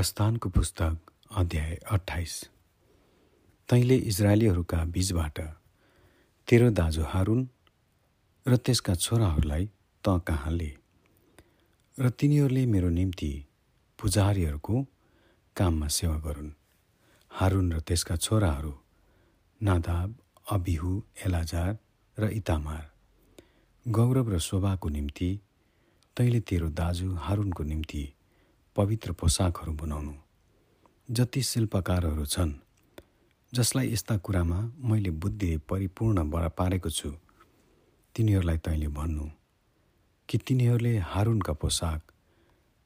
प्रस्थानको पुस्तक अध्याय अठाइस तैँले इजरायलीहरूका बीचबाट तेरो दाजु हारुन र त्यसका छोराहरूलाई त कहाँ ले? र तिनीहरूले मेरो निम्ति पुजारीहरूको काममा सेवा गरून्। हारुन र त्यसका छोराहरू नादाब अबिहु एलाजार र इतामार। गौरव र शोभाको निम्ति तैँले तेरो दाजु हारुनको निम्ति पवित्र पोसाकहरू बनाउनु। जति शिल्पकारहरू छन् जसलाई यस्ता कुरामा मैले बुद्धि परिपूर्ण पारेको छु तिनीहरूलाई तैँले भन्नु कि तिनीहरूले हारुनका पोसाक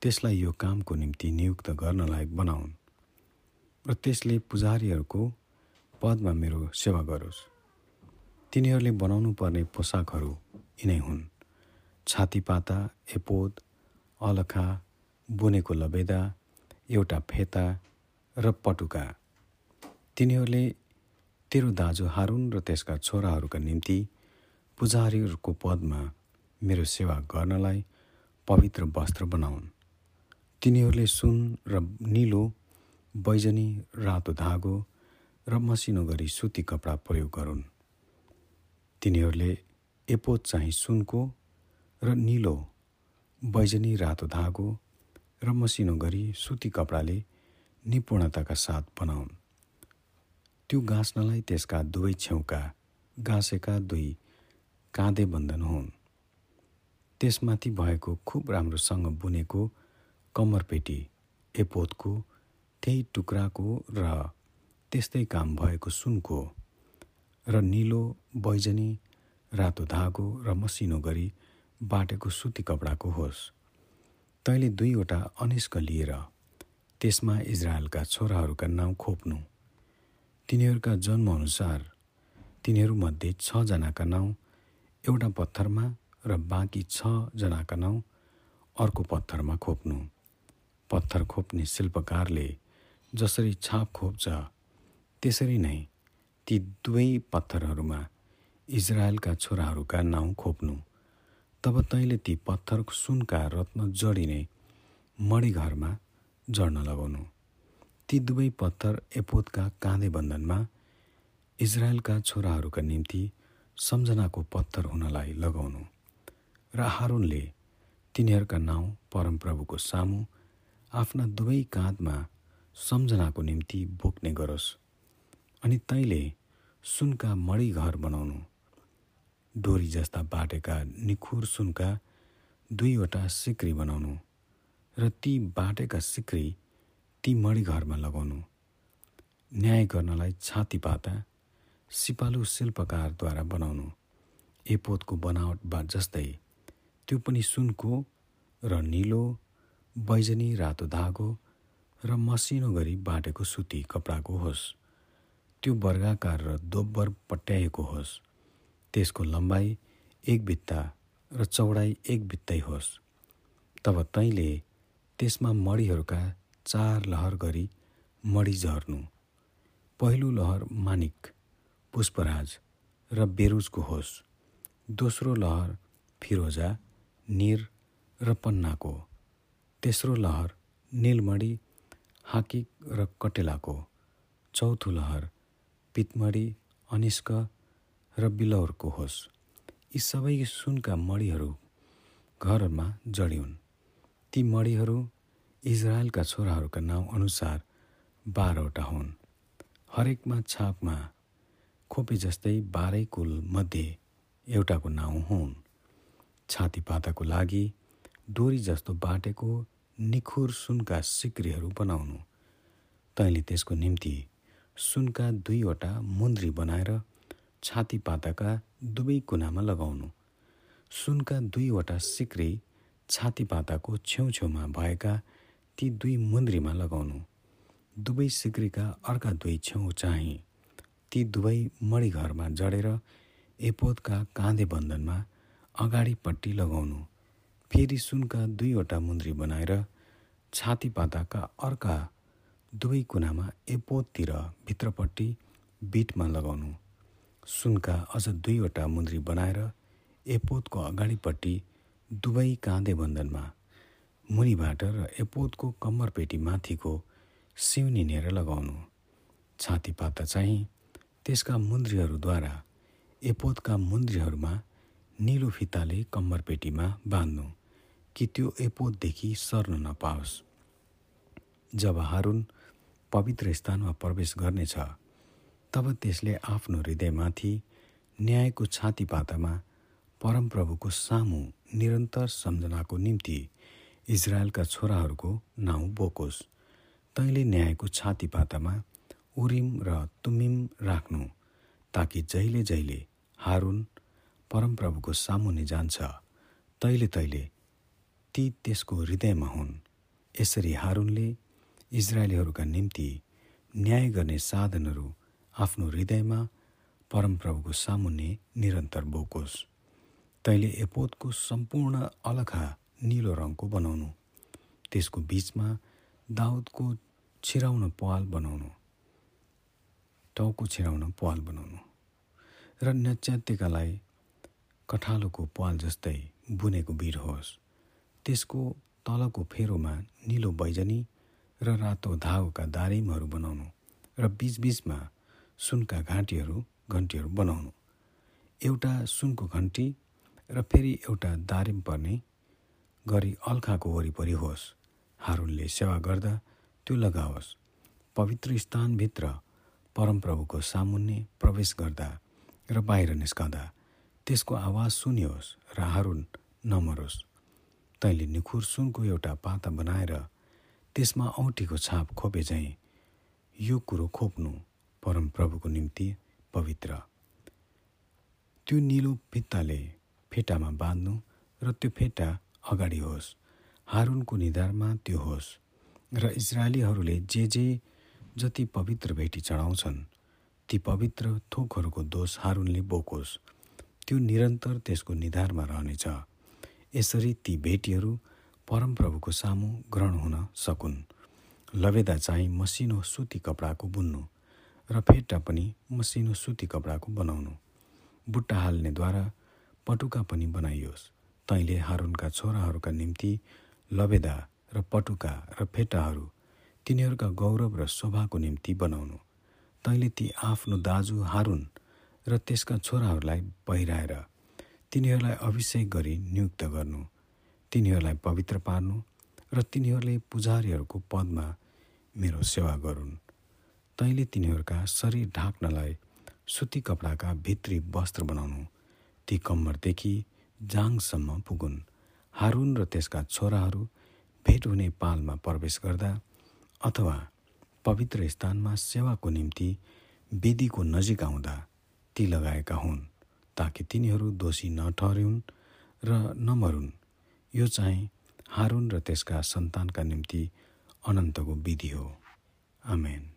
त्यसलाई यो कामको निम्ति नियुक्त गर्नलाई बनाउन् र त्यसले पुजारीहरूको पदमा मेरो सेवा गरोस्। तिनीहरूले बनाउनु पर्ने पोसाकहरू यिनै हुन्। छातीपाता एपोद अलखा बुनेको लबेदा एउटा फेता र पटुका। तिनीहरूले तेरो दाजु हारुन र त्यसका छोराहरूका निम्ति पुजारीहरूको पदमा मेरो सेवा गर्नलाई पवित्र वस्त्र बनाउन्। तिनीहरूले सुन र निलो बैजनी रातो धागो र मसिनो गरी सुती कपडा प्रयोग गरून्। तिनीहरूले एपोत चाहिँ सुनको र निलो बैजनी रातो धागो र मसिनो गरी सुती कपडाले निपुणताका साथ बनाउन्। त्यो गाँच्नलाई त्यसका दुवै छेउका गाँसेका दुई काँधे बन्धन हुन्। त्यसमाथि भएको खुब राम्रोसँग बुनेको कम्मरपेटी एपोतको त्यही टुक्राको र त्यस्तै काम भएको सुनको र निलो बैजनी रातो धागो र मसिनो गरी बाटेको सुती कपडाको होस्। तैँले दुईवटा अनिस्क लिएर त्यसमा इजरायलका छोराहरूका नाउँ खोप्नु। तिनीहरूका जन्मअनुसार तिनीहरूमध्ये छजनाका नाउँ एउटा पत्थरमा र बाँकी छजनाका नाउँ अर्को पत्थरमा खोप्नु। पत्थर खोप्ने शिल्पकारले जसरी छाप खोप्छ त्यसरी नै ती दुवै पत्थरहरूमा इजरायलका छोराहरूका नाउँ खोप्नु। तब तैँले ती पत्थर सुनका रत्न जडिने मणिघरमा जड्न लगाउनु। ती दुवै पत्थर एपोतका काँधे बन्धनमा इजरायलका छोराहरूका निम्ति सम्झनाको पत्थर हुनलाई लगाउनु र हारुनले तिनीहरूका नाउँ परमप्रभुको सामु आफ्ना दुवै काँधमा सम्झनाको निम्ति बोक्ने गरोस् अनि तैँले सुनका मणिघर बनाउनु। डोरी जस्ता बाटेका निखुर सुनका दुईवटा सिक्री बनाउनु र ती बाटेका सिक्री ती मणिघरमा लगाउनु। न्याय गर्नलाई छाती पाता सिपालु शिल्पकारद्वारा बनाउनु। एपोतको बनावट बा जस्तै त्यो पनि सुनको र निलो बैजनी रातो धागो र मसिनो गरी बाटेको सुती कपडाको होस्। त्यो वर्गाकार र दोब्बर पट्याएको होस्। त्यसको लम्बाइ एक भित्ता र चौडाइ एक भित्तै होस्। तब तैँले त्यसमा मडीहरूका चार लहर गरी मडी झर्नु। पहिलो लहर मानिक पुष्पराज र बेरुजको होस्। दोस्रो लहर फिरोजा निर र पन्नाको। तेस्रो लहर निलमणी हाकिक र कटेलाको। चौथो लहर पितमडी अनिस्क र बिलौरको होस्। यी सबै सुनका मणिहरू घरमा जडिउन्। ती मणिहरू इजरायलका छोराहरूका नाउँ अनुसार बाह्रवटा हुन्। हरेकमा छापमा खोपी जस्तै बाह्रै कुल मध्ये एउटाको नाउँ हुन्। छातीपाताको लागि डोरी जस्तो बाटेको निखुर सुनका सिक्रीहरू बनाउनु। तैँले त्यसको निम्ति सुनका दुईवटा मुन्द्री बनाएर छाती पाताका दुवै कुनामा लगाउनु। सुनका दुईवटा सिक्री छाती पाताको छेउछेउमा भएका ती दुई मुन्द्रीमा लगाउनु। दुवै सिक्रीका अर्का दुई छेउ चाहिँ ती दुवै मणिघरमा जडेर एपोतका काँधे बन्धनमा अगाडिपट्टि लगाउनु। फेरि सुनका दुईवटा मुन्द्री बनाएर छाती पाताका अर्का दुवै कुनामा एपोततिर भित्रपट्टि बिटमा लगाउनु। सुनका अझ दुईवटा मुन्द्री बनाएर एपोतको अगाडिपट्टि दुवै काँधे बन्धनमा मुनिबाट र एपोतको कम्मरपेटी माथिको सिउनी नेर लगाउनु। छातीपाता चाहिँ त्यसका मुन्द्रीहरूद्वारा एपोतका मुन्द्रीहरूमा निलो फिताले कम्मरपेटीमा बाँध्नु कि त्यो एपोतदेखि सर्न नपाओस्। जब हारुन पवित्र स्थानमा प्रवेश गर्नेछ तब त्यसले आफ्नो हृदयमाथि न्यायको छातीपातामा परमप्रभुको सामु निरन्तर सम्झनाको निम्ति इजरायलका छोराहरूको नाउँ बोकोस्। तैँले न्यायको छातीपातामा उरिम र तुमिम राख्नु ताकि जहिले जहिले हारुन परमप्रभुको सामुने जान्छ तैले तैले ती त्यसको हृदयमा हुन्। यसरी हारुनले इजरायलीहरूका निम्ति न्याय गर्ने साधनहरू आफ्नो हृदयमा परमप्रभुको सामुन्ने निरन्तर बोकोस्। तैले एपोतको सम्पूर्ण अलखा निलो रङको बनाउनु। त्यसको बिचमा दाउदको छिराउन पाल बनाउनु। टाउको छिराउन पाल बनाउनु। र नच्यात्यकालाई कठालोको पाल जस्तै बुनेको बिर होस्। त्यसको तलको फेरोमा निलो बैजनी र रातो धागोका दारिमहरू बनाउनु। र बिचबिचमा सुनका घाँटीहरू घन्टीहरू बनाउनु। एउटा सुनको घन्टी र फेरि एउटा दारिम पर्ने गरी अल्खाको वरिपरि होस्। हारुनले सेवा गर्दा त्यो लगाओस्। पवित्र स्थानभित्र परमप्रभुको सामुन्ने प्रवेश गर्दा र बाहिर निस्कँदा त्यसको आवाज सुनियोस् र हारुन नमरोस्। तैँले निखुर सुनको एउटा पाता बनाएर त्यसमा औँठीको छाप खोपे चाहिँ यो कुरो खोप्नु परमप्रभुको निम्ति पवित्र। त्यो निलो भित्ताले फेटामा बाँध्नु र त्यो फेटा अगाडि होस्। हारुनको निधारमा त्यो होस्। र इजरायलीहरूले जे जे जति पवित्र भेटी चढाउँछन् ती पवित्र थोकहरूको दोष हारुनले बोकोस्। त्यो निरन्तर त्यसको निधारमा रहनेछ। यसरी ती भेटीहरू परमप्रभुको सामु ग्रहण हुन सकुन्। लवेदा चाहिँ मसिनो सुती कपडाको बुन्नु। र फेटा पनि मसिनो सुती कपडाको बनाउनु। बुट्टा हाल्नेद्वारा पटुका पनि बनाइयोस्। तैँले हारुनका छोराहरूका निम्ति लबेदा र पटुका र फेटाहरू तिनीहरूका गौरव र शोभाको निम्ति बनाउनु। तैँले ती आफ्नो दाजु हारुन र त्यसका छोराहरूलाई पहिराएर तिनीहरूलाई अभिषेक गरी नियुक्त गर्नु। तिनीहरूलाई पवित्र पार्नु र तिनीहरूले पुजारीहरूको पदमा मेरो सेवा गरून्। तैँले तिनीहरूका शरीर ढाक्नलाई सुती कपडाका भित्री वस्त्र बनाउनु। ती कम्मरदेखि जाङसम्म पुगुन्। हारुन र त्यसका छोराहरू भेट हुने पालमा प्रवेश गर्दा अथवा पवित्र स्थानमा सेवाको निम्ति वेदीको नजिक आउँदा ती लगाएका हुन् ताकि तिनीहरू दोषी नठहरुन् र नमरुन्। यो चाहिँ हारुन र त्यसका सन्तानका निम्ति अनन्तको विधि हो। आमेन।